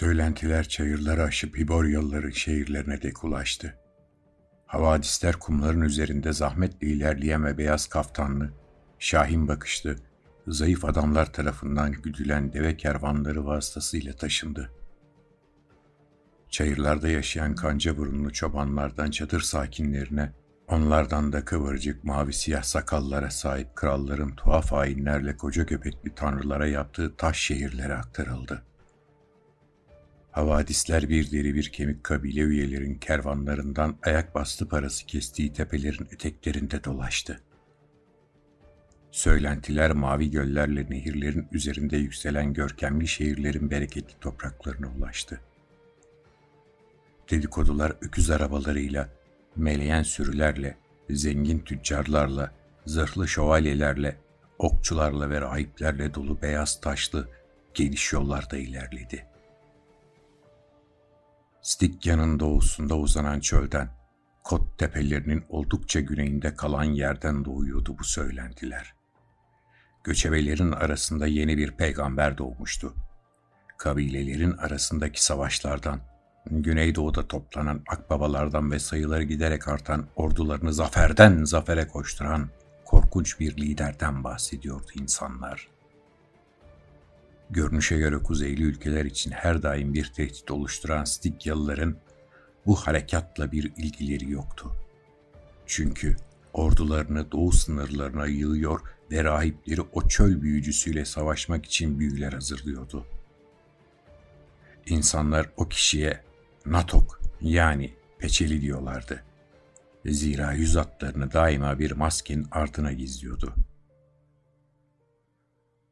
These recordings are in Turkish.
Söylentiler çayırları aşıp Hiboryalıların şehirlerine dek ulaştı. Havadisler kumların üzerinde zahmetle ilerleyen ve beyaz kaftanlı, şahin bakışlı, zayıf adamlar tarafından güdülen deve kervanları vasıtasıyla taşındı. Çayırlarda yaşayan kanca burunlu çobanlardan çadır sakinlerine, onlardan da kıvırcık mavi siyah sakallara sahip kralların tuhaf hainlerle koca köpekli tanrılara yaptığı taş şehirlere aktarıldı. Havadisler bir deri bir kemik kabile üyelerin kervanlarından ayak bastı parası kestiği tepelerin eteklerinde dolaştı. Söylentiler mavi göllerle nehirlerin üzerinde yükselen görkemli şehirlerin bereketli topraklarına ulaştı. Dedikodular öküz arabalarıyla, meleyen sürülerle, zengin tüccarlarla, zırhlı şövalyelerle, okçularla ve rahiplerle dolu beyaz taşlı geniş yollarda ilerledi. Stikya'nın doğusunda uzanan çölden, Kot tepelerinin oldukça güneyinde kalan yerden doğuyordu bu söylentiler. Göçebelerin arasında yeni bir peygamber doğmuştu. Kabilelerin arasındaki savaşlardan, Güneydoğu'da toplanan akbabalardan ve sayıları giderek artan ordularını zaferden zafere koşturan korkunç bir liderden bahsediyordu insanlar. Görünüşe göre kuzeyli ülkeler için her daim bir tehdit oluşturan Stigyalıların bu harekatla bir ilgileri yoktu. Çünkü ordularını doğu sınırlarına yığıyor ve rahipleri o çöl büyücüsüyle savaşmak için büyüler hazırlıyordu. İnsanlar o kişiye Natok yani peçeli diyorlardı. Zira yüz atlarını daima bir maskenin ardına gizliyordu.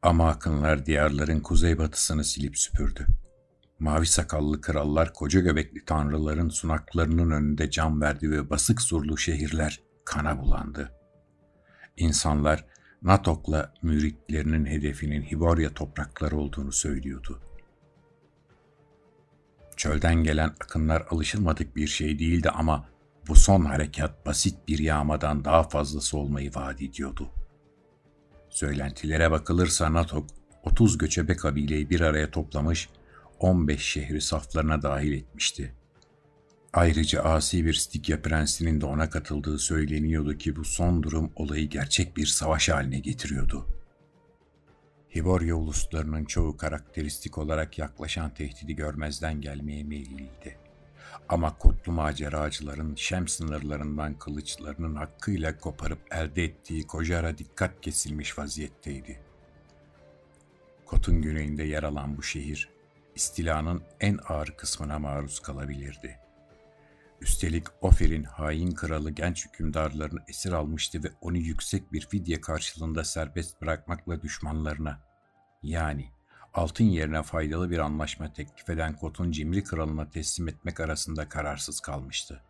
Ama akınlar diyarların kuzeybatısını silip süpürdü. Mavi sakallı krallar koca göbekli tanrıların sunaklarının önünde can verdi ve basık surlu şehirler kana bulandı. İnsanlar Natok'la müritlerinin hedefinin Hiborya toprakları olduğunu söylüyordu. Çölden gelen akınlar alışılmadık bir şey değildi ama bu son harekat basit bir yağmadan daha fazlası olmayı vaat ediyordu. Söylentilere bakılırsa Natok 30 göçebe kabileyi bir araya toplamış, 15 şehri saflarına dahil etmişti. Ayrıca asi bir Stikya prensinin de ona katıldığı söyleniyordu ki bu son durum olayı gerçek bir savaş haline getiriyordu. Hiborya uluslarının çoğu karakteristik olarak yaklaşan tehdidi görmezden gelmeye meyilliydi. Ama kutlu maceracıların Şem sınırlarından kılıçlarının hakkıyla koparıp elde ettiği Kojar'a dikkat kesilmiş vaziyetteydi. Kot'un güneyinde yer alan bu şehir, istilanın en ağır kısmına maruz kalabilirdi. Üstelik Ofer'in hain kralı genç hükümdarlarını esir almıştı ve onu yüksek bir fidye karşılığında serbest bırakmakla düşmanlarına, yani altın yerine faydalı bir anlaşma teklif eden Kot'un cimri kralına teslim etmek arasında kararsız kalmıştı.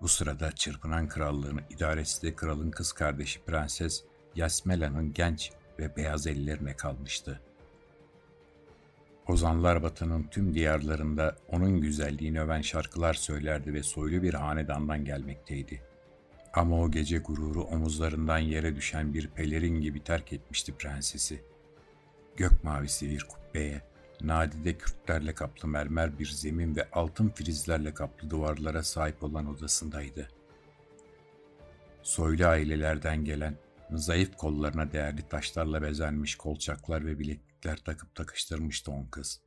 Bu sırada çırpınan krallığını idaresi de kralın kız kardeşi Prenses Yasmela'nın genç ve beyaz ellerine kalmıştı. Ozanlar Batı'nın tüm diyarlarında onun güzelliğini öven şarkılar söylerdi ve soylu bir hanedandan gelmekteydi. Ama o gece gururu omuzlarından yere düşen bir pelerin gibi terk etmişti prensesi. Gök mavisi bir kubbeye, nadide kürklerle kaplı mermer bir zemin ve altın filizlerle kaplı duvarlara sahip olan odasındaydı. Soylu ailelerden gelen, zayıf kollarına değerli taşlarla bezenmiş kolçaklar ve bileklikler takıp takıştırmıştı on kız.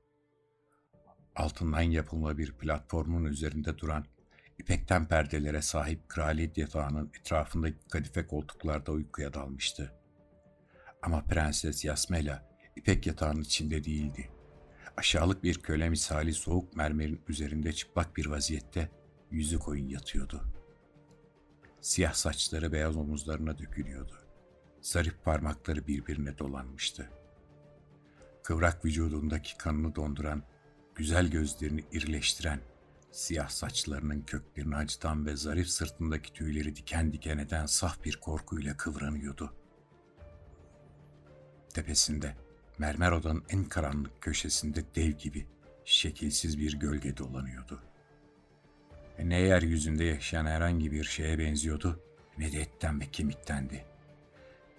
Altından yapılma bir platformun üzerinde duran, ipekten perdelere sahip kraliyet yatağının etrafındaki kadife koltuklarda uykuya dalmıştı. Ama Prenses Yasmela ipek yatağının içinde değildi. Aşağılık bir köle misali soğuk mermerin üzerinde çıplak bir vaziyette yüzü koyun yatıyordu. Siyah saçları beyaz omuzlarına dökülüyordu. Zarif parmakları birbirine dolanmıştı. Kıvrak vücudundaki kanını donduran, güzel gözlerini irileştiren, siyah saçlarının köklerini acıtan ve zarif sırtındaki tüyleri diken diken eden saf bir korkuyla kıvranıyordu. Tepesinde mermer odanın en karanlık köşesinde dev gibi şekilsiz bir gölge dolanıyordu. E ne yeryüzünde yaşayan herhangi bir şeye benziyordu ne de etten ve kemiktendi.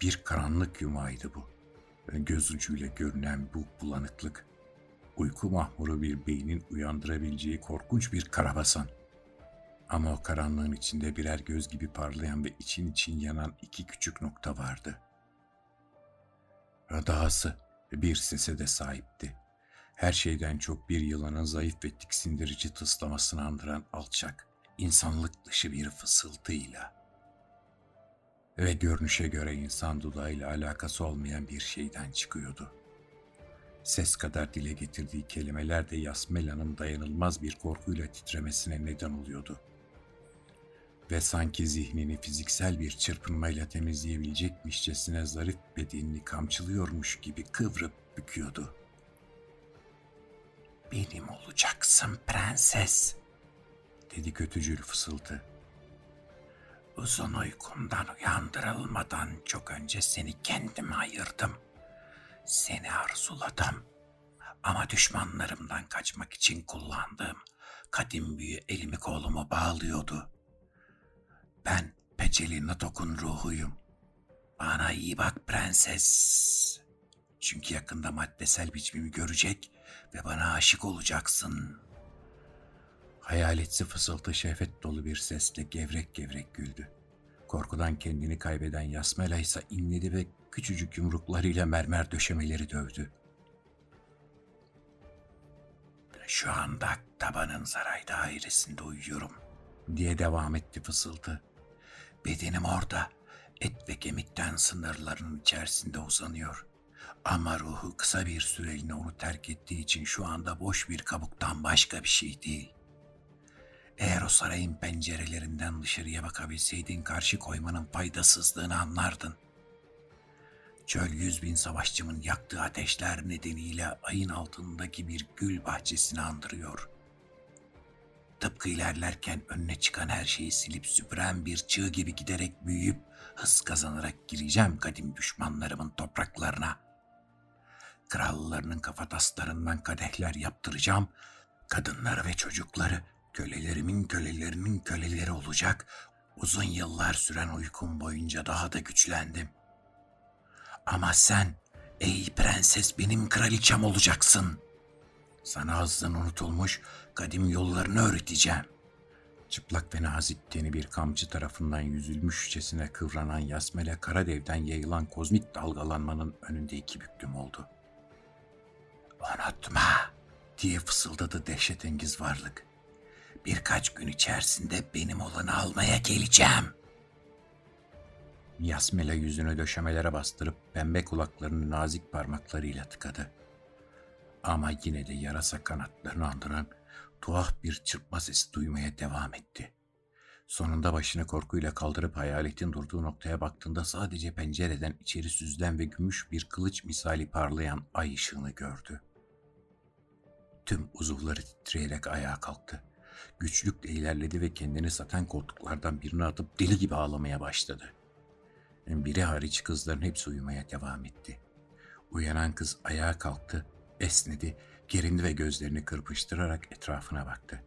Bir karanlık yumağıydı bu. Göz ucuyla görünen bu bulanıklık uyku mahmuru bir beynin uyandırabileceği korkunç bir karabasan. Ama o karanlığın içinde birer göz gibi parlayan ve için için yanan iki küçük nokta vardı. Dahası bir sese de sahipti. Her şeyden çok bir yılanın zayıf ve tiksindirici tıslamasını andıran alçak, insanlık dışı bir fısıltıyla ve görünüşe göre insan dudağıyla alakası olmayan bir şeyden çıkıyordu. Ses kadar dile getirdiği kelimeler de Yasmela'nın dayanılmaz bir korkuyla titremesine neden oluyordu. Ve sanki zihnini fiziksel bir çırpınmayla temizleyebilecekmişçesine zarif bedenini kamçılıyormuş gibi kıvrıp büküyordu. ''Benim olacaksın prenses.'' dedi kötücül fısıltı. Uzun uykumdan uyandırılmadan çok önce seni kendime ayırdım. Seni arzuladım. Ama düşmanlarımdan kaçmak için kullandığım kadim büyü elimi kolumu bağlıyordu. Ben Peceli Natok'un ruhuyum. Bana iyi bak prenses. Çünkü yakında maddesel biçimimi görecek ve bana aşık olacaksın.'' Hayaletsi fısıltı şehvet dolu bir sesle gevrek gevrek güldü. Korkudan kendini kaybeden Yasmela ise inledi ve küçücük yumruklarıyla mermer döşemeleri dövdü. Şu anda tabanın saray dairesinde uyuyorum diye devam etti fısıltı. Bedenim orada, et ve kemikten sınırların içerisinde uzanıyor. Ama ruhu kısa bir süreliğine onu terk ettiği için şu anda boş bir kabuktan başka bir şey değil. Eğer o sarayın pencerelerinden dışarıya bakabilseydin karşı koymanın faydasızlığını anlardın. Çöl yüz bin savaşçımın yaktığı ateşler nedeniyle ayın altındaki bir gül bahçesini andırıyor. Tıpkı ilerlerken önüne çıkan her şeyi silip süpüren bir çığ gibi giderek büyüyüp hız kazanarak gireceğim kadim düşmanlarımın topraklarına. Krallarının kafataslarından kadehler yaptıracağım, kadınları ve çocukları Kölelerimin kölelerinin köleleri olacak. Uzun yıllar süren uykum boyunca daha da güçlendim. Ama sen ey prenses benim kraliçem olacaksın. Sana azdan unutulmuş kadim yollarını öğreteceğim. Çıplak ve nazik teni bir kamçı tarafından yüzülmüşçesine kıvranan yasmele kara devden yayılan kozmik dalgalanmanın önünde iki büklüm oldu. Unutma diye fısıldadı dehşetengiz varlık. Birkaç gün içerisinde benim olanı almaya geleceğim. Yasmela yüzünü döşemelere bastırıp pembe kulaklarını nazik parmaklarıyla tıkadı. Ama yine de yarasa kanatlarını andıran tuhaf bir çırpma sesi duymaya devam etti. Sonunda başını korkuyla kaldırıp hayaletin durduğu noktaya baktığında sadece pencereden içeri süzülen ve gümüş bir kılıç misali parlayan ay ışığını gördü. Tüm uzuvları titreyerek ayağa kalktı güçlükle ilerledi ve kendini satan koltuklardan birini atıp deli gibi ağlamaya başladı. Biri hariç kızların hepsi uyumaya devam etti. Uyanan kız ayağa kalktı, esnedi, gerindi ve gözlerini kırpıştırarak etrafına baktı.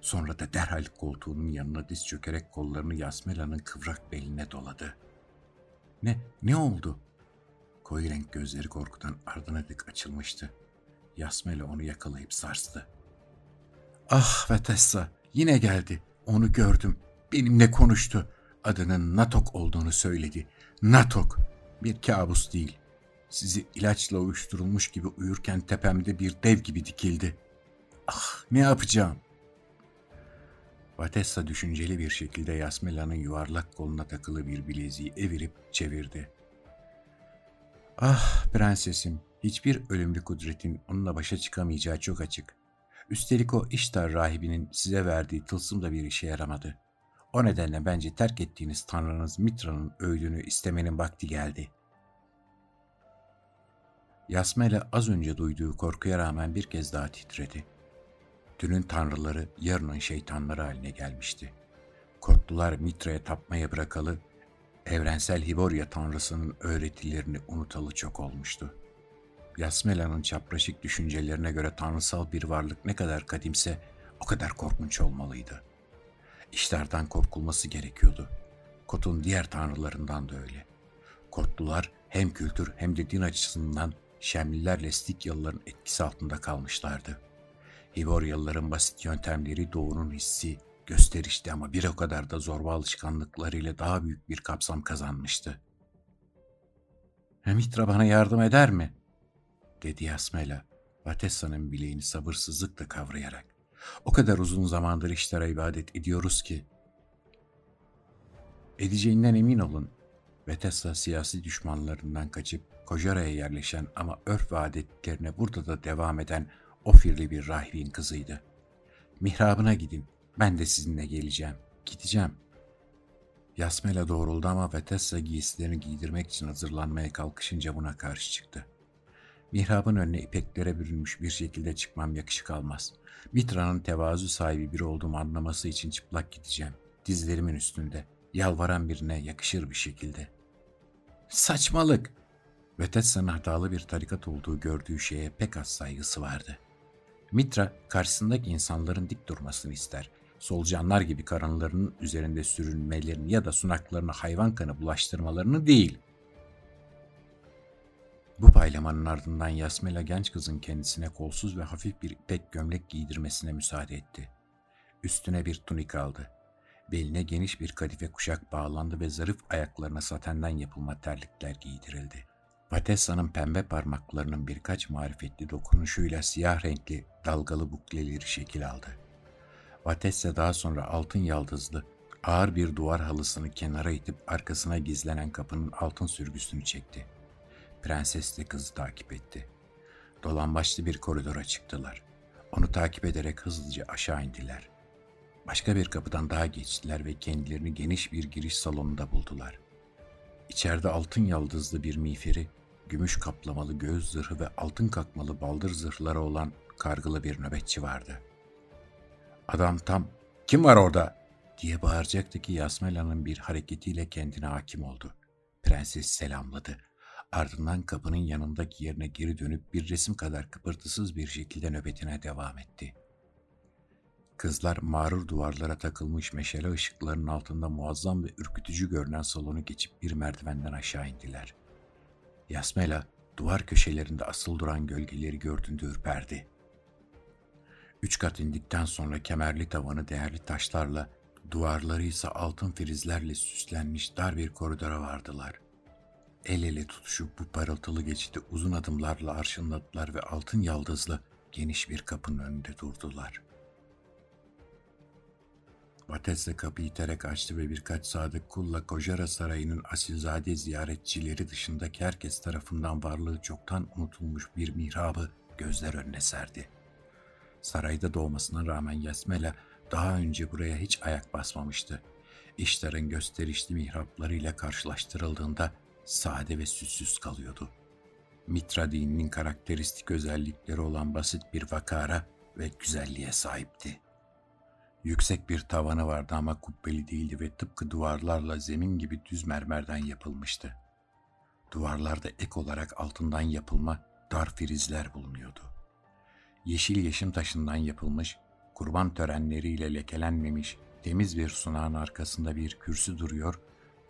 Sonra da derhal koltuğunun yanına diz çökerek kollarını Yasmela'nın kıvrak beline doladı. Ne, ne oldu? Koyu renk gözleri korkudan ardına dik açılmıştı. Yasmela onu yakalayıp sarstı. Ah Vetessa, Yine geldi. Onu gördüm. Benimle konuştu. Adının Natok olduğunu söyledi. Natok. Bir kabus değil. Sizi ilaçla uyuşturulmuş gibi uyurken tepemde bir dev gibi dikildi. Ah ne yapacağım? Vatessa düşünceli bir şekilde Yasmela'nın yuvarlak koluna takılı bir bileziği evirip çevirdi. Ah prensesim, hiçbir ölümlü kudretin onunla başa çıkamayacağı çok açık. Üstelik o İştar rahibinin size verdiği tılsım da bir işe yaramadı. O nedenle bence terk ettiğiniz tanrınız Mitra'nın öğüdünü istemenin vakti geldi. Yasmela az önce duyduğu korkuya rağmen bir kez daha titredi. Dünün tanrıları yarının şeytanları haline gelmişti. Korktular Mitra'ya tapmaya bırakalı, evrensel Hiborya tanrısının öğretilerini unutalı çok olmuştu.'' Yasmela'nın çapraşık düşüncelerine göre tanrısal bir varlık ne kadar kadimse o kadar korkunç olmalıydı. İşlerden korkulması gerekiyordu. Kot'un diğer tanrılarından da öyle. Kotlular hem kültür hem de din açısından Şemlilerle Stikyalıların etkisi altında kalmışlardı. Hivoryalıların basit yöntemleri doğunun hissi, gösterişti ama bir o kadar da zorba alışkanlıklarıyla daha büyük bir kapsam kazanmıştı. Mitra bana yardım eder mi? dedi Yasmela, Vatessa'nın bileğini sabırsızlıkla kavrayarak. O kadar uzun zamandır işlere ibadet ediyoruz ki. Edeceğinden emin olun. Vatessa siyasi düşmanlarından kaçıp Kojara'ya yerleşen ama örf ve adetlerine burada da devam eden Ofirli bir rahibin kızıydı. Mihrabına gidin, ben de sizinle geleceğim, gideceğim. Yasmela doğruldu ama Vatessa giysilerini giydirmek için hazırlanmaya kalkışınca buna karşı çıktı. Mihrabın önüne ipeklere bürünmüş bir şekilde çıkmam yakışık almaz. Mitra'nın tevazu sahibi biri olduğumu anlaması için çıplak gideceğim. Dizlerimin üstünde, yalvaran birine yakışır bir şekilde. Saçmalık! Vetessa'nın hatalı bir tarikat olduğu gördüğü şeye pek az saygısı vardı. Mitra karşısındaki insanların dik durmasını ister. Solucanlar gibi karınlarının üzerinde sürünmelerini ya da sunaklarına hayvan kanı bulaştırmalarını değil. Bu paylamanın ardından Yasmela genç kızın kendisine kolsuz ve hafif bir ipek gömlek giydirmesine müsaade etti. Üstüne bir tunik aldı. Beline geniş bir kadife kuşak bağlandı ve zarif ayaklarına satenden yapılma terlikler giydirildi. Vatessa'nın pembe parmaklarının birkaç marifetli dokunuşuyla siyah renkli dalgalı bukleleri şekil aldı. Vatessa daha sonra altın yaldızlı, ağır bir duvar halısını kenara itip arkasına gizlenen kapının altın sürgüsünü çekti. Prenses de kızı takip etti. Dolambaçlı bir koridora çıktılar. Onu takip ederek hızlıca aşağı indiler. Başka bir kapıdan daha geçtiler ve kendilerini geniş bir giriş salonunda buldular. İçeride altın yaldızlı bir miğferi, gümüş kaplamalı göğüs zırhı ve altın kakmalı baldır zırhları olan kargılı bir nöbetçi vardı. Adam tam kim var orada diye bağıracaktı ki Yasmela'nın bir hareketiyle kendine hakim oldu. Prenses selamladı. Ardından kapının yanındaki yerine geri dönüp bir resim kadar kıpırtısız bir şekilde nöbetine devam etti. Kızlar mağrur duvarlara takılmış meşale ışıklarının altında muazzam ve ürkütücü görünen salonu geçip bir merdivenden aşağı indiler. Yasmela duvar köşelerinde asıl duran gölgeleri gördüğünde ürperdi. Üç kat indikten sonra kemerli tavanı değerli taşlarla, duvarları ise altın frizlerle süslenmiş dar bir koridora vardılar. El ele tutuşup bu parıltılı geçidi uzun adımlarla arşınladılar ve altın yaldızlı geniş bir kapının önünde durdular. Vatesse kapıyı iterek açtı ve birkaç sadık kulla Kojara Sarayı'nın asilzade ziyaretçileri dışındaki herkes tarafından varlığı çoktan unutulmuş bir mihrabı gözler önüne serdi. Sarayda doğmasına rağmen Yasmela daha önce buraya hiç ayak basmamıştı. İşlerin gösterişli mihraplarıyla karşılaştırıldığında sade ve süssüz kalıyordu. Mitra dininin karakteristik özellikleri olan basit bir vakara ve güzelliğe sahipti. Yüksek bir tavanı vardı ama kubbeli değildi ve tıpkı duvarlarla zemin gibi düz mermerden yapılmıştı. Duvarlarda ek olarak altından yapılma dar frizler bulunuyordu. Yeşil yeşim taşından yapılmış, kurban törenleriyle lekelenmemiş, temiz bir sunağın arkasında bir kürsü duruyor,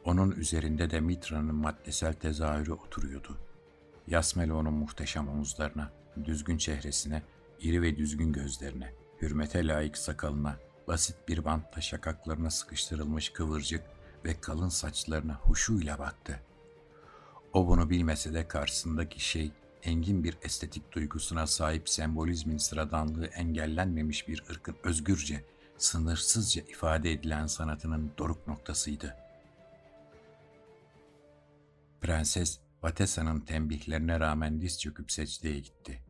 onun üzerinde de Mitra'nın maddesel tezahürü oturuyordu. Yasmel onun muhteşem omuzlarına, düzgün çehresine, iri ve düzgün gözlerine, hürmete layık sakalına, basit bir bantla şakaklarına sıkıştırılmış kıvırcık ve kalın saçlarına huşuyla baktı. O bunu bilmese de karşısındaki şey engin bir estetik duygusuna sahip sembolizmin sıradanlığı engellenmemiş bir ırkın özgürce, sınırsızca ifade edilen sanatının doruk noktasıydı. Prenses, Vatessa'nın tembihlerine rağmen diz çöküp secdeye gitti.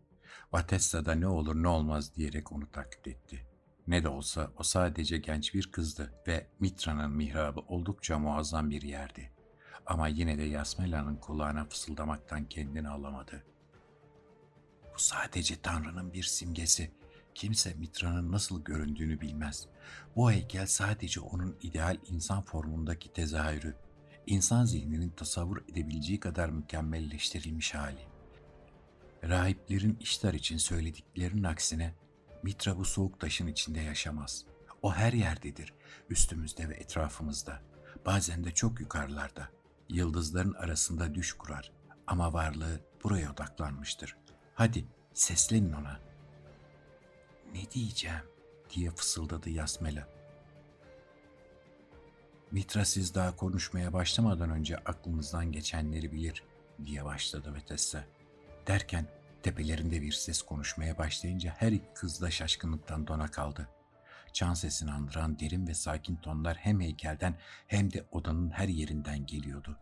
Vatessa da ne olur ne olmaz diyerek onu taklit etti. Ne de olsa o sadece genç bir kızdı ve Mitra'nın mihrabı oldukça muazzam bir yerdi. Ama yine de Yasmela'nın kulağına fısıldamaktan kendini alamadı. Bu sadece Tanrı'nın bir simgesi. Kimse Mitra'nın nasıl göründüğünü bilmez. Bu heykel sadece onun ideal insan formundaki tezahürü. İnsan zihninin tasavvur edebileceği kadar mükemmelleştirilmiş hali. Rahiplerin işler için söylediklerinin aksine Mitra bu soğuk taşın içinde yaşamaz. O her yerdedir, üstümüzde ve etrafımızda. Bazen de çok yukarılarda. Yıldızların arasında düş kurar ama varlığı buraya odaklanmıştır. Hadi seslenin ona. Ne diyeceğim diye fısıldadı Yasmela. Mitra siz daha konuşmaya başlamadan önce aklınızdan geçenleri bilir diye başladı Vetessa. Derken tepelerinde bir ses konuşmaya başlayınca her iki kız da şaşkınlıktan dona kaldı. Çan sesini andıran derin ve sakin tonlar hem heykelden hem de odanın her yerinden geliyordu.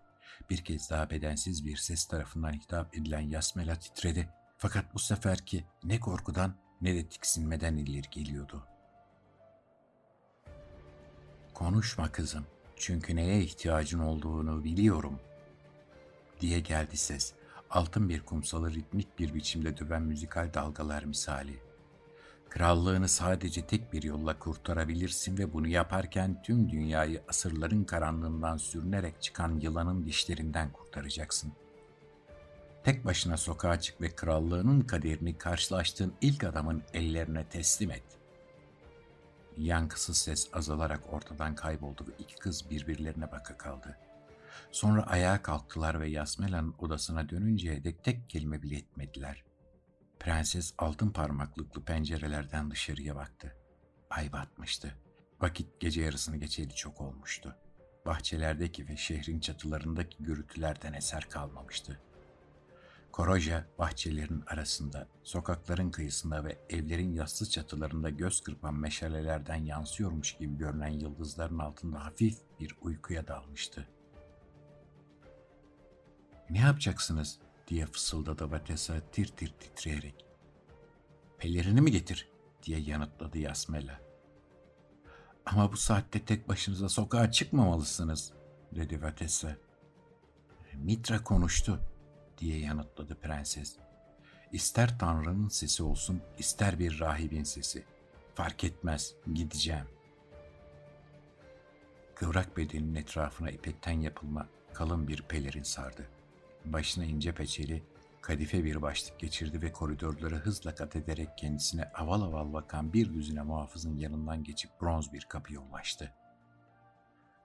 Bir kez daha bedensiz bir ses tarafından hitap edilen Yasmela titredi. Fakat bu seferki ne korkudan ne de tiksinmeden ileri geliyordu. Konuşma kızım, çünkü neye ihtiyacın olduğunu biliyorum, diye geldi ses. Altın bir kumsalı ritmik bir biçimde döven müzikal dalgalar misali. Krallığını sadece tek bir yolla kurtarabilirsin ve bunu yaparken tüm dünyayı asırların karanlığından sürünerek çıkan yılanın dişlerinden kurtaracaksın. Tek başına sokağa çık ve krallığının kaderini karşılaştığın ilk adamın ellerine teslim et. Yankısız ses azalarak ortadan kayboldu ve iki kız birbirlerine baka kaldı. Sonra ayağa kalktılar ve Yasmela'nın odasına dönünceye dek tek kelime bile etmediler. Prenses altın parmaklıklı pencerelerden dışarıya baktı. Ay batmıştı. Vakit gece yarısını geçeli çok olmuştu. Bahçelerdeki ve şehrin çatılarındaki gürültülerden eser kalmamıştı. Koroja bahçelerin arasında, sokakların kıyısında ve evlerin yassı çatılarında göz kırpan meşalelerden yansıyormuş gibi görünen yıldızların altında hafif bir uykuya dalmıştı. ''Ne yapacaksınız?'' diye fısıldadı Vatesa tir tir titreyerek. ''Pelerini mi getir?'' diye yanıtladı Yasmela. ''Ama bu saatte tek başınıza sokağa çıkmamalısınız.'' dedi Vatesa. Mitra konuştu diye yanıtladı prenses. İster Tanrı'nın sesi olsun, ister bir rahibin sesi. Fark etmez, gideceğim. Kıvrak bedenin etrafına ipekten yapılma kalın bir pelerin sardı. Başına ince peçeli, kadife bir başlık geçirdi ve koridorları hızla kat ederek kendisine aval aval bakan bir düzine muhafızın yanından geçip bronz bir kapıya ulaştı.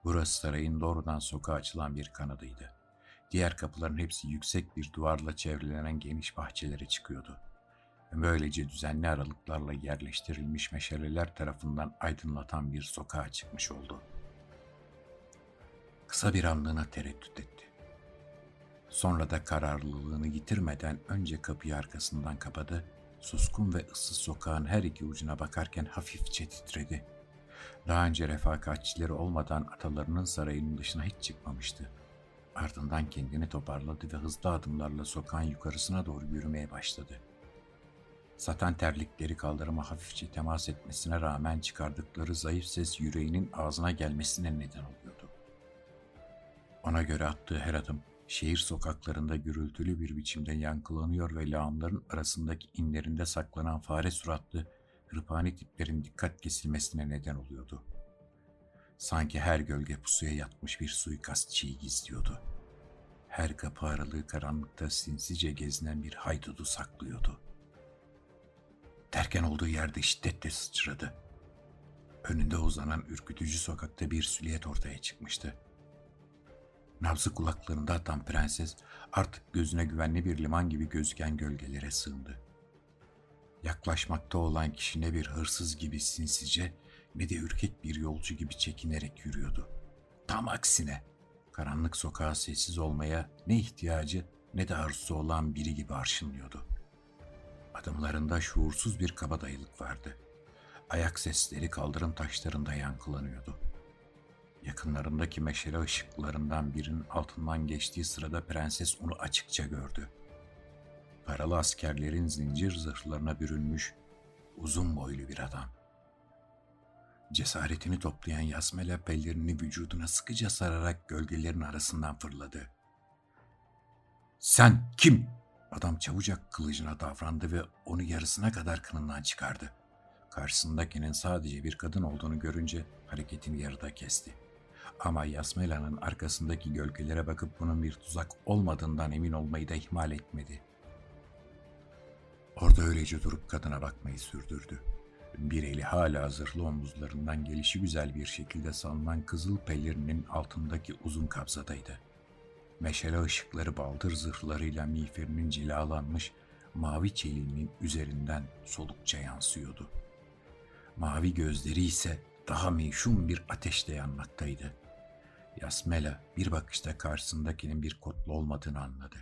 Burası sarayın doğrudan sokağa açılan bir kanadıydı. Diğer kapıların hepsi yüksek bir duvarla çevrelenen geniş bahçelere çıkıyordu. Böylece düzenli aralıklarla yerleştirilmiş meşaleler tarafından aydınlatan bir sokağa çıkmış oldu. Kısa bir anlığına tereddüt etti. Sonra da kararlılığını yitirmeden önce kapıyı arkasından kapadı, suskun ve ıssız sokağın her iki ucuna bakarken hafifçe titredi. Daha önce refakatçileri olmadan atalarının sarayının dışına hiç çıkmamıştı. Ardından kendini toparladı ve hızlı adımlarla sokağın yukarısına doğru yürümeye başladı. Satan terlikleri kaldırıma hafifçe temas etmesine rağmen çıkardıkları zayıf ses yüreğinin ağzına gelmesine neden oluyordu. Ona göre attığı her adım şehir sokaklarında gürültülü bir biçimde yankılanıyor ve lağımların arasındaki inlerinde saklanan fare suratlı hırpani tiplerin dikkat kesilmesine neden oluyordu. Sanki her gölge pusuya yatmış bir suikastçıyı gizliyordu. Her kapı aralığı karanlıkta sinsice gezinen bir haydudu saklıyordu. Derken olduğu yerde şiddetle sıçradı. Önünde uzanan ürkütücü sokakta bir süliyet ortaya çıkmıştı. Nabzı kulaklarında atan prenses artık gözüne güvenli bir liman gibi gözüken gölgelere sığındı. Yaklaşmakta olan kişi ne bir hırsız gibi sinsice ne de ürkek bir yolcu gibi çekinerek yürüyordu. Tam aksine karanlık sokağa sessiz olmaya ne ihtiyacı ne de arzusu olan biri gibi arşınlıyordu. Adımlarında şuursuz bir kabadayılık vardı. Ayak sesleri kaldırım taşlarında yankılanıyordu. Yakınlarındaki meşale ışıklarından birinin altından geçtiği sırada prenses onu açıkça gördü. Paralı askerlerin zincir zırhlarına bürünmüş uzun boylu bir adam. Cesaretini toplayan Yasmela pellerini vücuduna sıkıca sararak gölgelerin arasından fırladı. ''Sen kim?'' Adam çabucak kılıcına davrandı ve onu yarısına kadar kınından çıkardı. Karşısındakinin sadece bir kadın olduğunu görünce hareketini yarıda kesti. Ama Yasmela'nın arkasındaki gölgelere bakıp bunun bir tuzak olmadığından emin olmayı da ihmal etmedi. Orada öylece durup kadına bakmayı sürdürdü. Bir eli hala zırhlı omuzlarından gelişi güzel bir şekilde salınan kızıl pelerinin altındaki uzun kabzadaydı. Meşale ışıkları baldır zırhlarıyla miğferinin cilalanmış mavi çeliğinin üzerinden solukça yansıyordu. Mavi gözleri ise daha meşhum bir ateşle yanmaktaydı. Yasmela bir bakışta karşısındakinin bir kotlu olmadığını anladı.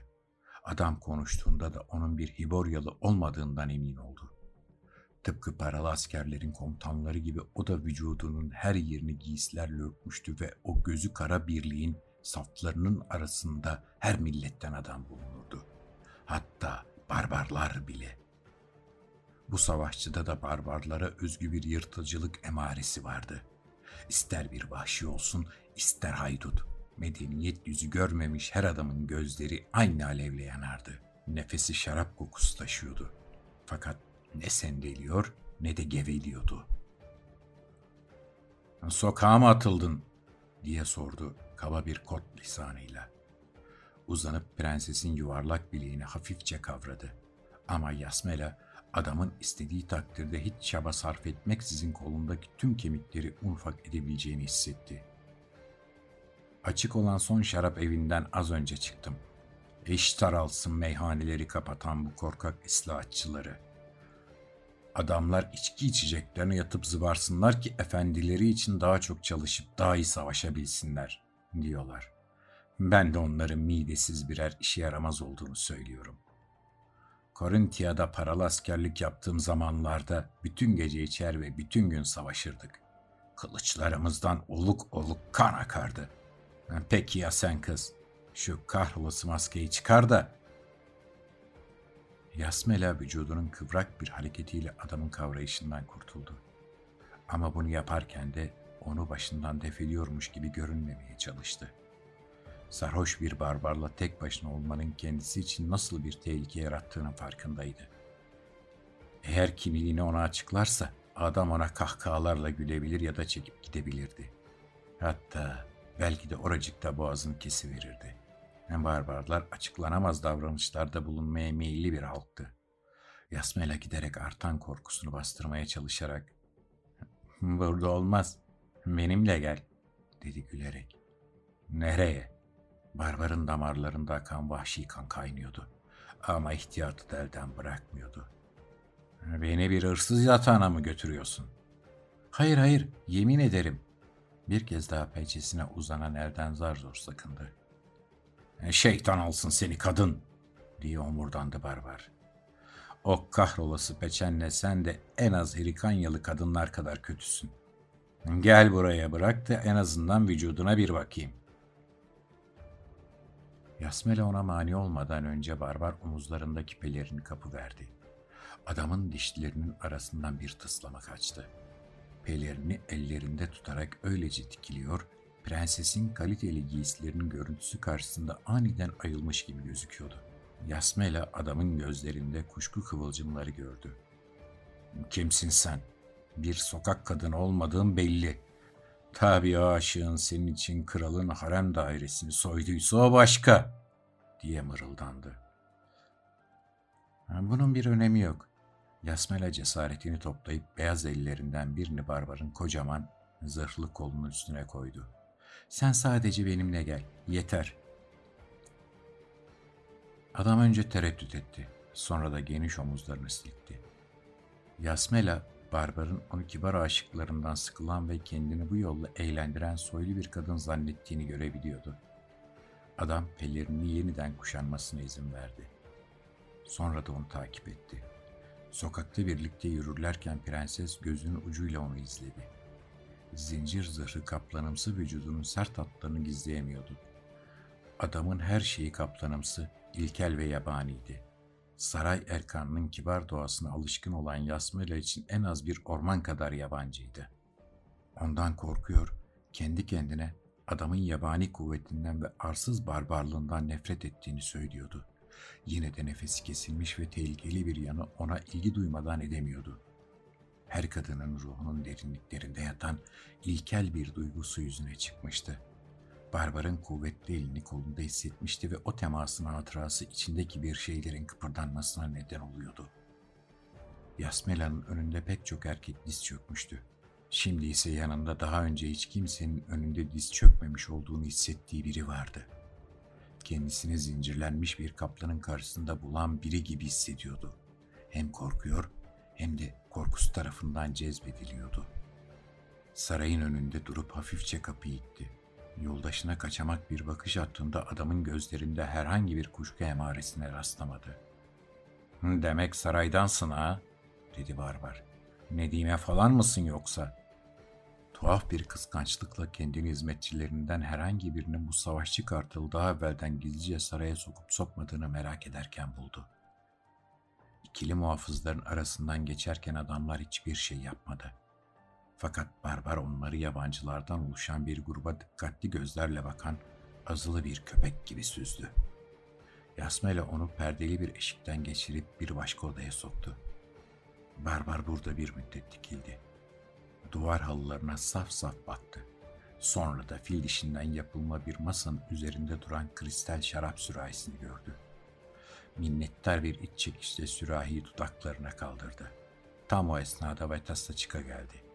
Adam konuştuğunda da onun bir Hiboryalı olmadığından emin oldu. Tıpkı paralı askerlerin komutanları gibi o da vücudunun her yerini giysilerle örtmüştü ve o gözü kara birliğin saflarının arasında her milletten adam bulunurdu. Hatta barbarlar bile. Bu savaşçıda da barbarlara özgü bir yırtıcılık emaresi vardı. İster bir vahşi olsun, ister haydut. Medeniyet yüzü görmemiş her adamın gözleri aynı alevle yanardı. Nefesi şarap kokusu taşıyordu. Fakat ne sendeliyor ne de geveliyordu. ''Sokağa mı atıldın?'' diye sordu kaba bir kot lisanıyla. Uzanıp prensesin yuvarlak bileğini hafifçe kavradı. Ama Yasmela adamın istediği takdirde hiç çaba sarf etmeksizin kolundaki tüm kemikleri unfak edebileceğini hissetti. Açık olan son şarap evinden az önce çıktım. Eş taralsın meyhaneleri kapatan bu korkak islahatçıları. Adamlar içki içeceklerine yatıp zıvarsınlar ki efendileri için daha çok çalışıp daha iyi savaşabilsinler, diyorlar. Ben de onların midesiz birer işe yaramaz olduğunu söylüyorum. Korintiya'da paralı askerlik yaptığım zamanlarda bütün gece içer ve bütün gün savaşırdık. Kılıçlarımızdan oluk oluk kan akardı. Peki ya sen kız? Şu kahrolası maskeyi çıkar da. Yasmela vücudunun kıvrak bir hareketiyle adamın kavrayışından kurtuldu. Ama bunu yaparken de onu başından defediyormuş gibi görünmemeye çalıştı sarhoş bir barbarla tek başına olmanın kendisi için nasıl bir tehlike yarattığının farkındaydı. Eğer kimliğini ona açıklarsa adam ona kahkahalarla gülebilir ya da çekip gidebilirdi. Hatta belki de oracıkta boğazını kesiverirdi. Barbarlar açıklanamaz davranışlarda bulunmaya meyilli bir halktı. Yasmela giderek artan korkusunu bastırmaya çalışarak ''Burada olmaz, benimle gel.'' dedi gülerek. ''Nereye?'' Barbarın damarlarında akan vahşi kan kaynıyordu. Ama ihtiyatı da elden bırakmıyordu. Beni bir hırsız yatağına mı götürüyorsun? Hayır hayır, yemin ederim. Bir kez daha pençesine uzanan elden zar zor sakındı. Şeytan alsın seni kadın, diye omurdandı barbar. O kahrolası peçenle sen de en az Herikanyalı kadınlar kadar kötüsün. Gel buraya bırak da en azından vücuduna bir bakayım. Yasmela ona mani olmadan önce barbar omuzlarındaki pelerini kapı verdi. Adamın dişlerinin arasından bir tıslama kaçtı. Pelerini ellerinde tutarak öylece dikiliyor, prensesin kaliteli giysilerinin görüntüsü karşısında aniden ayılmış gibi gözüküyordu. Yasmela adamın gözlerinde kuşku kıvılcımları gördü. Kimsin sen? Bir sokak kadını olmadığın belli. Tabii aşığın senin için kralın harem dairesini soyduysa o başka, diye mırıldandı. Bunun bir önemi yok. Yasmela cesaretini toplayıp beyaz ellerinden birini barbarın kocaman zırhlı kolunun üstüne koydu. Sen sadece benimle gel, yeter. Adam önce tereddüt etti, sonra da geniş omuzlarını silkti. Yasmela Barbar'ın onu kibar aşıklarından sıkılan ve kendini bu yolla eğlendiren soylu bir kadın zannettiğini görebiliyordu. Adam pelerini yeniden kuşanmasına izin verdi. Sonra da onu takip etti. Sokakta birlikte yürürlerken prenses gözünün ucuyla onu izledi. Zincir zırhı kaplanımsı vücudunun sert hatlarını gizleyemiyordu. Adamın her şeyi kaplanımsı, ilkel ve yabaniydi. Saray erkanının kibar doğasına alışkın olan Yasmela için en az bir orman kadar yabancıydı. Ondan korkuyor, kendi kendine adamın yabani kuvvetinden ve arsız barbarlığından nefret ettiğini söylüyordu. Yine de nefesi kesilmiş ve tehlikeli bir yanı ona ilgi duymadan edemiyordu. Her kadının ruhunun derinliklerinde yatan ilkel bir duygusu yüzüne çıkmıştı. Barbar'ın kuvvetli elini kolunda hissetmişti ve o temasın hatırası içindeki bir şeylerin kıpırdanmasına neden oluyordu. Yasmela'nın önünde pek çok erkek diz çökmüştü. Şimdi ise yanında daha önce hiç kimsenin önünde diz çökmemiş olduğunu hissettiği biri vardı. kendisini zincirlenmiş bir kaplanın karşısında bulan biri gibi hissediyordu. Hem korkuyor hem de korkusu tarafından cezbediliyordu. Sarayın önünde durup hafifçe kapıyı itti. Yoldaşına kaçamak bir bakış attığında adamın gözlerinde herhangi bir kuşku emaresine rastlamadı. ''Demek saraydansın ha?'' dedi Barbar. ''Nedime falan mısın yoksa?'' Tuhaf bir kıskançlıkla kendini hizmetçilerinden herhangi birinin bu savaşçı kartalı daha evvelden gizlice saraya sokup sokmadığını merak ederken buldu. İkili muhafızların arasından geçerken adamlar hiçbir şey yapmadı. Fakat Barbar onları yabancılardan oluşan bir gruba dikkatli gözlerle bakan azılı bir köpek gibi süzdü. Yasmela onu perdeli bir eşikten geçirip bir başka odaya soktu. Barbar burada bir müddet dikildi. Duvar halılarına saf saf baktı. Sonra da fil dişinden yapılma bir masanın üzerinde duran kristal şarap sürahisini gördü. Minnettar bir iç çekişle sürahiyi dudaklarına kaldırdı. Tam o esnada Vetasta çıka geldi.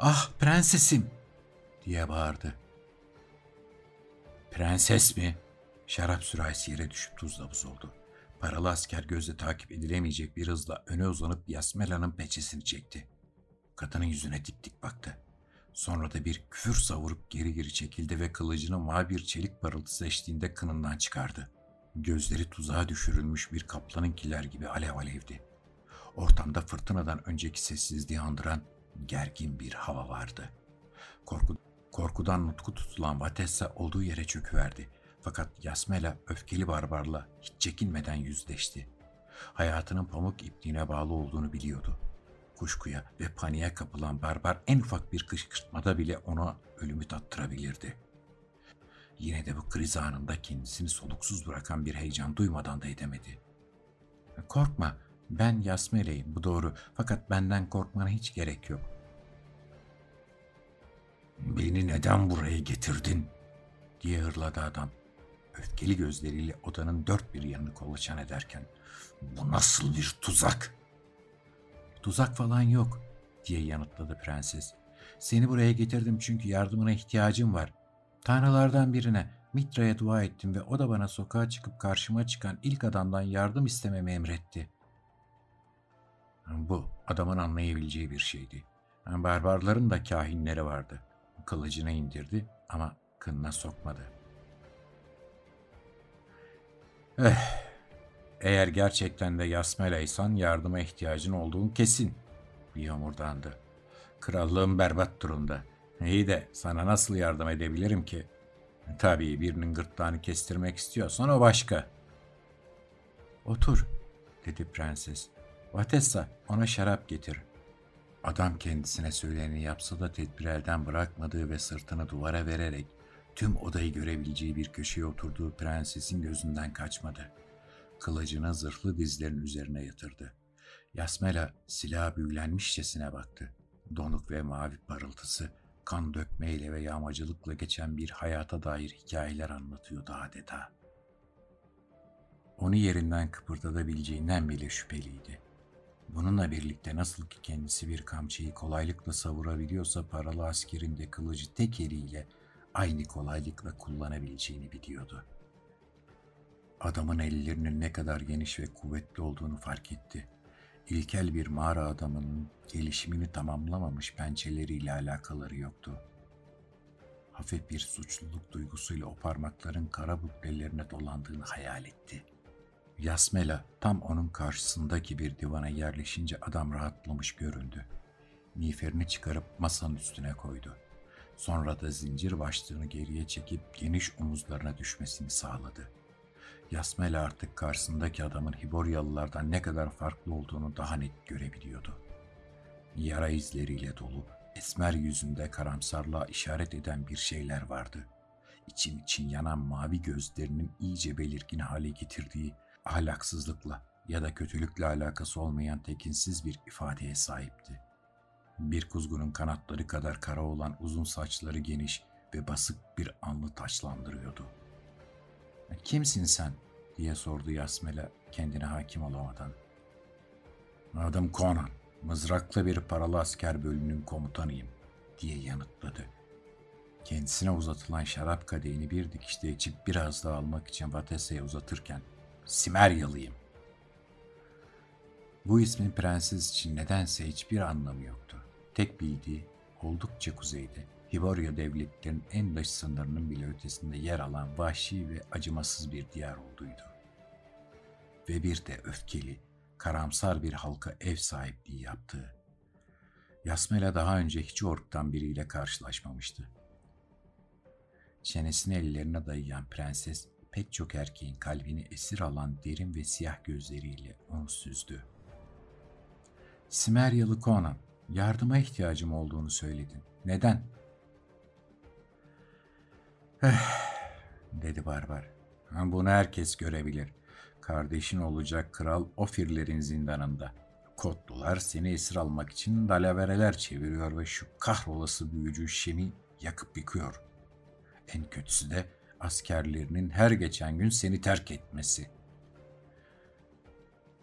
''Ah prensesim!'' diye bağırdı. ''Prenses mi?'' Şarap sürahisi yere düşüp tuzla buz oldu. Paralı asker gözle takip edilemeyecek bir hızla öne uzanıp Yasmela'nın peçesini çekti. Kadının yüzüne dik dik baktı. Sonra da bir küfür savurup geri geri çekildi ve kılıcını mavi bir çelik parıltısı eşliğinde kınından çıkardı. Gözleri tuzağa düşürülmüş bir kaplanınkiler gibi alev alevdi. Ortamda fırtınadan önceki sessizliği andıran gergin bir hava vardı. Korku, korkudan nutku tutulan Vatessa olduğu yere çöküverdi. Fakat Yasmela öfkeli barbarla hiç çekinmeden yüzleşti. Hayatının pamuk ipliğine bağlı olduğunu biliyordu. Kuşkuya ve paniğe kapılan barbar en ufak bir kışkırtmada bile ona ölümü tattırabilirdi. Yine de bu kriz anında kendisini soluksuz bırakan bir heyecan duymadan da edemedi. Korkma, ben Yasmele'yim bu doğru fakat benden korkmana hiç gerek yok. Beni neden buraya getirdin? diye hırladı adam. Öfkeli gözleriyle odanın dört bir yanını kolaçan ederken. Bu nasıl bir tuzak? Tuzak falan yok diye yanıtladı prenses. Seni buraya getirdim çünkü yardımına ihtiyacım var. Tanrılardan birine Mitra'ya dua ettim ve o da bana sokağa çıkıp karşıma çıkan ilk adamdan yardım istememi emretti. Bu adamın anlayabileceği bir şeydi. Barbarların da kahinleri vardı. Kılıcını indirdi ama kınına sokmadı. Eh, eğer gerçekten de Yasmela'ysan yardıma ihtiyacın olduğun kesin diye homurdandı. Krallığım berbat durumda. İyi de sana nasıl yardım edebilirim ki? Tabii birinin gırtlağını kestirmek istiyorsan o başka. Otur, dedi prenses. Vatessa ona şarap getir. Adam kendisine söyleneni yapsa da tedbir elden bırakmadığı ve sırtını duvara vererek tüm odayı görebileceği bir köşeye oturduğu prensesin gözünden kaçmadı. Kılıcını zırhlı dizlerin üzerine yatırdı. Yasmela silah büyülenmişçesine baktı. Donuk ve mavi parıltısı, kan dökmeyle ve yağmacılıkla geçen bir hayata dair hikayeler anlatıyordu adeta. Onu yerinden kıpırdatabileceğinden bile şüpheliydi. Bununla birlikte nasıl ki kendisi bir kamçıyı kolaylıkla savurabiliyorsa paralı askerin de kılıcı tek eliyle aynı kolaylıkla kullanabileceğini biliyordu. Adamın ellerinin ne kadar geniş ve kuvvetli olduğunu fark etti. İlkel bir mağara adamının gelişimini tamamlamamış pençeleriyle alakaları yoktu. Hafif bir suçluluk duygusuyla o parmakların kara buklelerine dolandığını hayal etti. Yasmela tam onun karşısındaki bir divana yerleşince adam rahatlamış göründü. Miğferini çıkarıp masanın üstüne koydu. Sonra da zincir başlığını geriye çekip geniş omuzlarına düşmesini sağladı. Yasmela artık karşısındaki adamın Hiboryalılardan ne kadar farklı olduğunu daha net görebiliyordu. Yara izleriyle dolu, esmer yüzünde karamsarlığa işaret eden bir şeyler vardı. İçim için yanan mavi gözlerinin iyice belirgin hale getirdiği ahlaksızlıkla ya da kötülükle alakası olmayan tekinsiz bir ifadeye sahipti. Bir kuzgunun kanatları kadar kara olan uzun saçları geniş ve basık bir anlı taçlandırıyordu. ''Kimsin sen?'' diye sordu Yasmela kendine hakim olamadan. ''Adım Conan, mızraklı bir paralı asker bölümünün komutanıyım.'' diye yanıtladı. Kendisine uzatılan şarap kadehini bir dikişte içip biraz daha almak için Vatesa'ya uzatırken Simeryalıyım. Bu ismin prenses için nedense hiçbir anlamı yoktu. Tek bildiği oldukça kuzeyde, Hiboria devletlerinin en dış sınırının bile ötesinde yer alan vahşi ve acımasız bir diyar olduğuydu. Ve bir de öfkeli, karamsar bir halka ev sahipliği yaptığı. Yasmela daha önce hiç orktan biriyle karşılaşmamıştı. Çenesini ellerine dayayan prenses pek çok erkeğin kalbini esir alan derin ve siyah gözleriyle onu süzdü. Simeryalı Conan, yardıma ihtiyacım olduğunu söyledin. Neden? Eh, dedi Barbar. Bunu herkes görebilir. Kardeşin olacak kral Ofirlerin zindanında. Kotlular seni esir almak için dalavereler çeviriyor ve şu kahrolası büyücü Şem'i yakıp yıkıyor. En kötüsü de askerlerinin her geçen gün seni terk etmesi.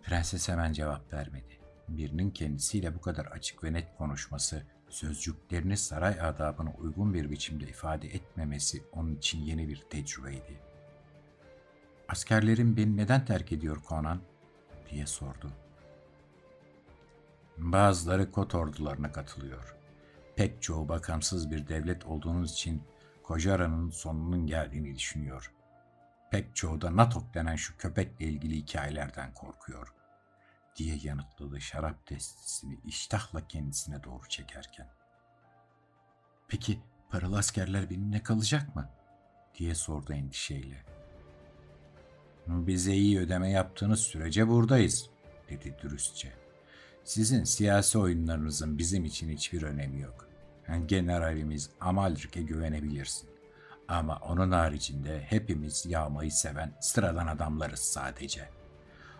Prenses hemen cevap vermedi. Birinin kendisiyle bu kadar açık ve net konuşması, sözcüklerini saray adabına uygun bir biçimde ifade etmemesi onun için yeni bir tecrübeydi. Askerlerin beni neden terk ediyor Conan? diye sordu. Bazıları kot ordularına katılıyor. Pek çoğu bakamsız bir devlet olduğunuz için Kojara'nın sonunun geldiğini düşünüyor. Pek çoğu da Natok denen şu köpekle ilgili hikayelerden korkuyor diye yanıtladı şarap testisini iştahla kendisine doğru çekerken. Peki paralı askerler benimle kalacak mı? diye sordu endişeyle. Bize iyi ödeme yaptığınız sürece buradayız, dedi dürüstçe. Sizin siyasi oyunlarınızın bizim için hiçbir önemi yok. Generalimiz Amalrik'e güvenebilirsin. Ama onun haricinde hepimiz yağmayı seven sıradan adamlarız sadece.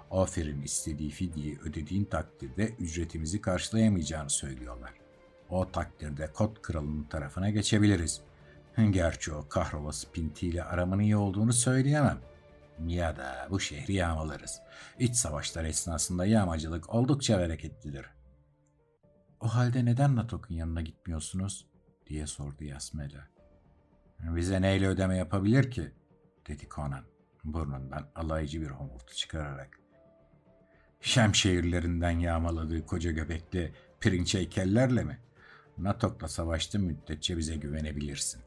Ofir'in istediği fidyeyi ödediğin takdirde ücretimizi karşılayamayacağını söylüyorlar. O takdirde Kot Kralı'nın tarafına geçebiliriz. Gerçi o kahrolası pintiyle aramın iyi olduğunu söyleyemem. Ya da bu şehri yağmalarız. İç savaşlar esnasında yağmacılık oldukça bereketlidir. O halde neden Natok'un yanına gitmiyorsunuz? diye sordu Yasmela. Bize neyle ödeme yapabilir ki? dedi Conan burnundan alaycı bir homurtu çıkararak. Şem şehirlerinden yağmaladığı koca göbekli pirinç heykellerle mi? Natok'la savaştığın müddetçe bize güvenebilirsin.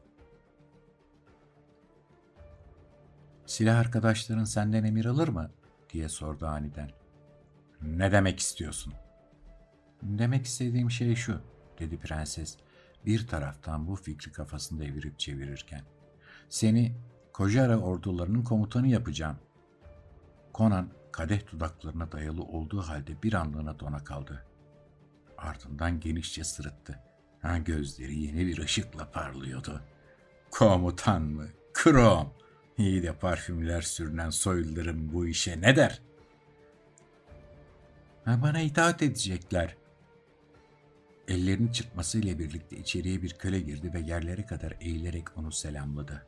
Silah arkadaşların senden emir alır mı? diye sordu aniden. Ne demek istiyorsun? Demek istediğim şey şu, dedi prenses bir taraftan bu fikri kafasında evirip çevirirken. Seni Kojara ordularının komutanı yapacağım. Conan kadeh dudaklarına dayalı olduğu halde bir anlığına dona kaldı. Ardından genişçe sırıttı. Ha, gözleri yeni bir ışıkla parlıyordu. Komutan mı? Krom! İyi de parfümler sürünen soyluların bu işe ne der? Ha, bana itaat edecekler. Ellerini çırpmasıyla birlikte içeriye bir köle girdi ve yerlere kadar eğilerek onu selamladı.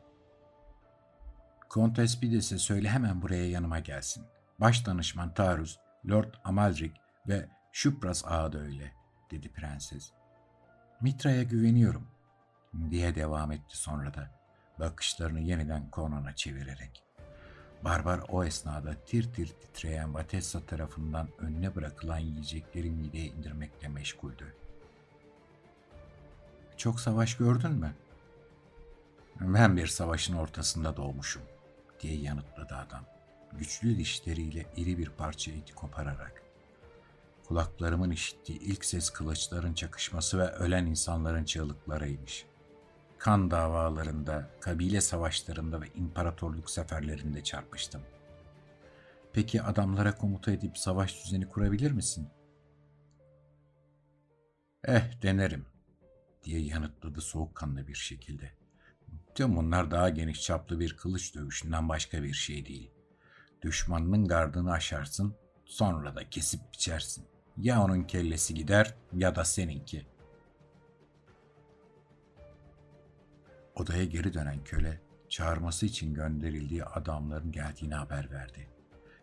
Kontes Bides'e söyle hemen buraya yanıma gelsin. Baş danışman Tarus, Lord Amalric ve Şüpras ağa da öyle, dedi prenses. Mitra'ya güveniyorum, diye devam etti sonra da, bakışlarını yeniden Conan'a çevirerek. Barbar o esnada tir tir titreyen Vatessa tarafından önüne bırakılan yiyecekleri mideye indirmekle meşguldü. Çok savaş gördün mü? Ben bir savaşın ortasında doğmuşum, diye yanıtladı adam güçlü dişleriyle iri bir parça eti kopararak. Kulaklarımın işittiği ilk ses kılıçların çakışması ve ölen insanların çığlıklarıymış. Kan davalarında, kabile savaşlarında ve imparatorluk seferlerinde çarpıştım. Peki adamlara komuta edip savaş düzeni kurabilir misin? Eh denerim, diye yanıtladı soğukkanlı bir şekilde. Tüm bunlar daha geniş çaplı bir kılıç dövüşünden başka bir şey değil. Düşmanının gardını aşarsın, sonra da kesip biçersin. Ya onun kellesi gider ya da seninki. Odaya geri dönen köle, çağırması için gönderildiği adamların geldiğini haber verdi.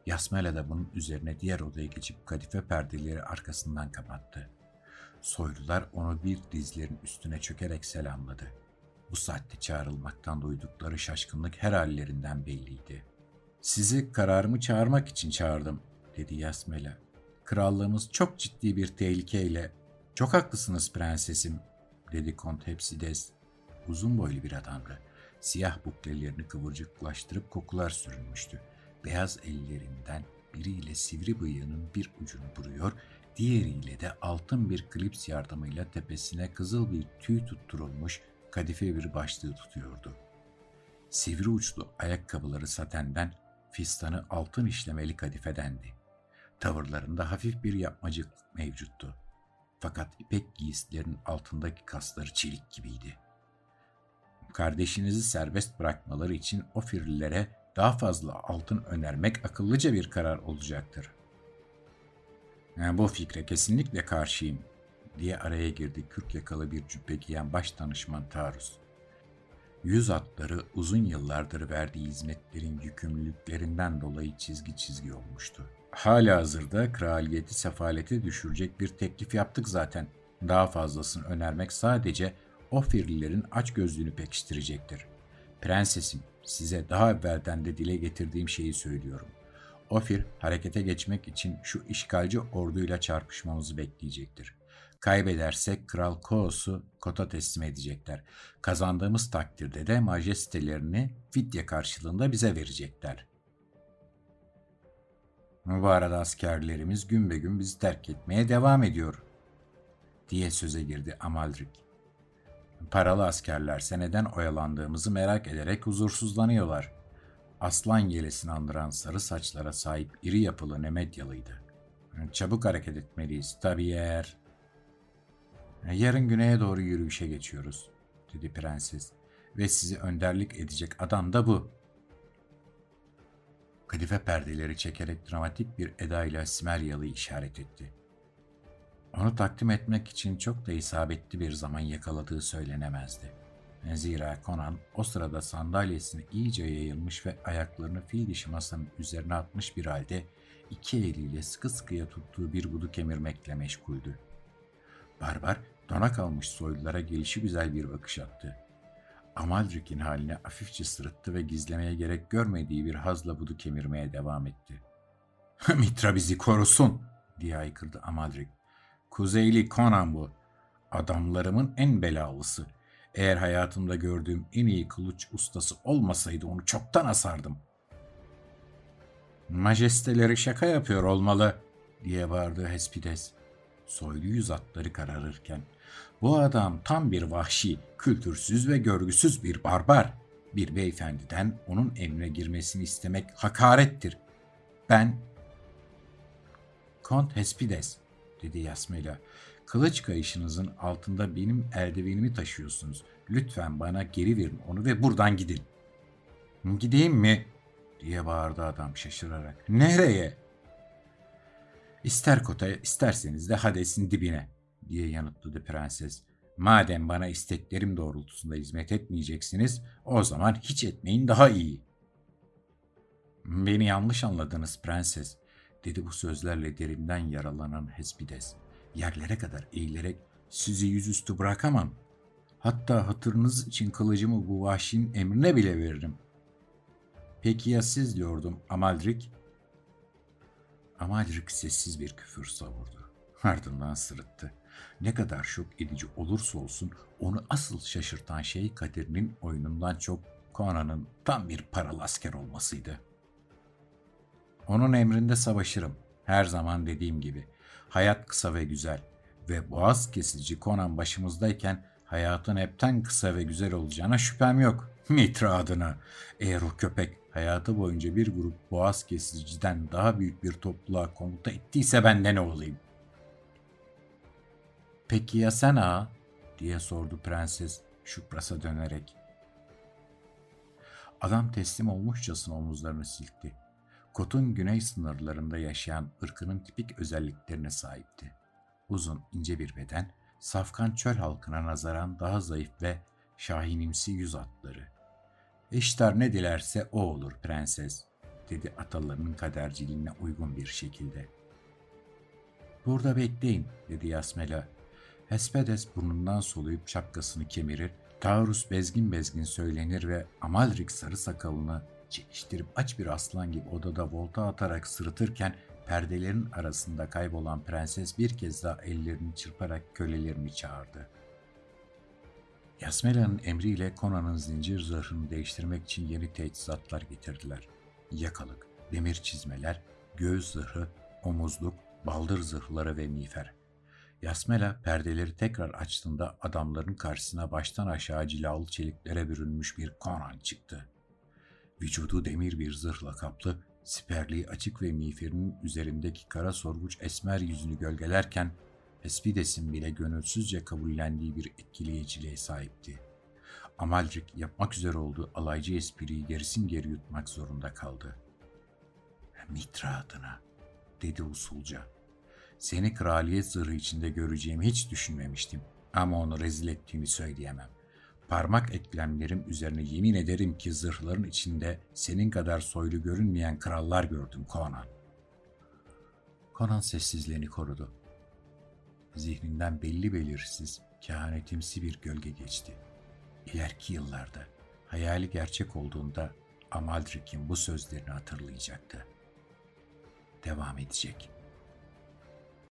Yasmela da bunun üzerine diğer odaya geçip kadife perdeleri arkasından kapattı. Soylular onu bir dizlerin üstüne çökerek selamladı. Bu saatte çağrılmaktan duydukları şaşkınlık her hallerinden belliydi. Sizi kararımı çağırmak için çağırdım, dedi Yasmela. Krallığımız çok ciddi bir tehlikeyle. Çok haklısınız prensesim, dedi Kont Hepsides. Uzun boylu bir adamdı. Siyah buklelerini kıvırcıklaştırıp kokular sürünmüştü. Beyaz ellerinden biriyle sivri bıyığının bir ucunu vuruyor, diğeriyle de altın bir klips yardımıyla tepesine kızıl bir tüy tutturulmuş kadife bir başlığı tutuyordu. Sivri uçlu ayakkabıları satenden, fistanı altın işlemeli kadifedendi. Tavırlarında hafif bir yapmacık mevcuttu. Fakat ipek giysilerin altındaki kasları çelik gibiydi. Kardeşinizi serbest bırakmaları için o firlilere daha fazla altın önermek akıllıca bir karar olacaktır. Yani bu fikre kesinlikle karşıyım diye araya girdi kürk yakalı bir cübbe giyen baş danışman Tarus. Yüz atları uzun yıllardır verdiği hizmetlerin yükümlülüklerinden dolayı çizgi çizgi olmuştu. Hala hazırda kraliyeti sefalete düşürecek bir teklif yaptık zaten. Daha fazlasını önermek sadece o firlilerin aç gözlüğünü pekiştirecektir. Prensesim, size daha evvelden de dile getirdiğim şeyi söylüyorum. Ofir harekete geçmek için şu işgalci orduyla çarpışmamızı bekleyecektir. Kaybedersek Kral Koos'u kota teslim edecekler. Kazandığımız takdirde de majestelerini fidye karşılığında bize verecekler. Bu arada askerlerimiz gün be gün bizi terk etmeye devam ediyor, diye söze girdi Amalrik. Paralı askerler seneden oyalandığımızı merak ederek huzursuzlanıyorlar. Aslan yelesini andıran sarı saçlara sahip iri yapılı Nemedyalıydı. Çabuk hareket etmeliyiz. Tabii eğer... Yarın güneye doğru yürüyüşe geçiyoruz, dedi prenses. Ve sizi önderlik edecek adam da bu. Kadife perdeleri çekerek dramatik bir edayla Simeryalı'yı işaret etti. Onu takdim etmek için çok da isabetli bir zaman yakaladığı söylenemezdi. Zira Conan o sırada sandalyesine iyice yayılmış ve ayaklarını fil dişi masanın üzerine atmış bir halde iki eliyle sıkı sıkıya tuttuğu bir budu kemirmekle meşguldü. Barbar dona kalmış soylulara gelişi güzel bir bakış attı. Amaldrik'in haline hafifçe sırıttı ve gizlemeye gerek görmediği bir hazla budu kemirmeye devam etti. Mitra bizi korusun diye aykırdı Amaldrik. Kuzeyli Conan bu. Adamlarımın en belalısı. Eğer hayatımda gördüğüm en iyi kılıç ustası olmasaydı onu çoktan asardım. Majesteleri şaka yapıyor olmalı diye bağırdı Hespides. Soylu yüz atları kararırken. Bu adam tam bir vahşi, kültürsüz ve görgüsüz bir barbar. Bir beyefendiden onun emrine girmesini istemek hakarettir. Ben Kont Hespides dedi Yasmela. Kılıç kayışınızın altında benim eldivenimi taşıyorsunuz. Lütfen bana geri verin onu ve buradan gidin. Gideyim mi? diye bağırdı adam şaşırarak. Nereye? İster kotaya isterseniz de Hades'in dibine diye yanıtladı prenses. Madem bana isteklerim doğrultusunda hizmet etmeyeceksiniz, o zaman hiç etmeyin daha iyi. Beni yanlış anladınız prenses dedi bu sözlerle derinden yaralanan Hespides. Yerlere kadar eğilerek sizi yüzüstü bırakamam. Hatta hatırınız için kılıcımı bu vahşinin emrine bile veririm. Peki ya siz diyordum Amaldrik? Amaldrik sessiz bir küfür savurdu. Ardından sırıttı. Ne kadar şok edici olursa olsun onu asıl şaşırtan şey kaderinin oyunundan çok Conan'ın tam bir paralı asker olmasıydı.'' Onun emrinde savaşırım. Her zaman dediğim gibi. Hayat kısa ve güzel. Ve boğaz kesici Conan başımızdayken hayatın hepten kısa ve güzel olacağına şüphem yok. Mitra adına. Eğer o köpek hayatı boyunca bir grup boğaz kesiciden daha büyük bir topluluğa komuta ettiyse ben de ne olayım? Peki ya sen ağa? diye sordu prenses Şupras'a dönerek. Adam teslim olmuşçasına omuzlarını silkti. Kot'un güney sınırlarında yaşayan ırkının tipik özelliklerine sahipti. Uzun, ince bir beden, safkan çöl halkına nazaran daha zayıf ve şahinimsi yüz atları. Eştar ne dilerse o olur prenses, dedi atalarının kaderciliğine uygun bir şekilde. Burada bekleyin, dedi Yasmela. Hespedes burnundan soluyup şapkasını kemirir, Taurus bezgin bezgin söylenir ve Amalrik sarı sakalını çekiştirip aç bir aslan gibi odada volta atarak sırıtırken perdelerin arasında kaybolan prenses bir kez daha ellerini çırparak kölelerini çağırdı. Yasmela'nın emriyle Conan'ın zincir zırhını değiştirmek için yeni teçhizatlar getirdiler. Yakalık, demir çizmeler, göğüs zırhı, omuzluk, baldır zırhları ve miğfer. Yasmela perdeleri tekrar açtığında adamların karşısına baştan aşağı cilalı çeliklere bürünmüş bir Conan çıktı. Vücudu demir bir zırhla kaplı, siperliği açık ve miğferinin üzerindeki kara sorguç esmer yüzünü gölgelerken Espides'in bile gönülsüzce kabullendiği bir etkileyiciliğe sahipti. Amalrik yapmak üzere olduğu alaycı espriyi gerisin geri yutmak zorunda kaldı. Mitra adına, dedi usulca. Seni kraliyet zırhı içinde göreceğimi hiç düşünmemiştim. Ama onu rezil ettiğimi söyleyemem. Parmak eklemlerim üzerine yemin ederim ki zırhların içinde senin kadar soylu görünmeyen krallar gördüm Conan. Conan sessizliğini korudu. Zihninden belli belirsiz, kehanetimsi bir gölge geçti. İleriki yıllarda, hayali gerçek olduğunda Amaldrik'in bu sözlerini hatırlayacaktı. Devam edecek.''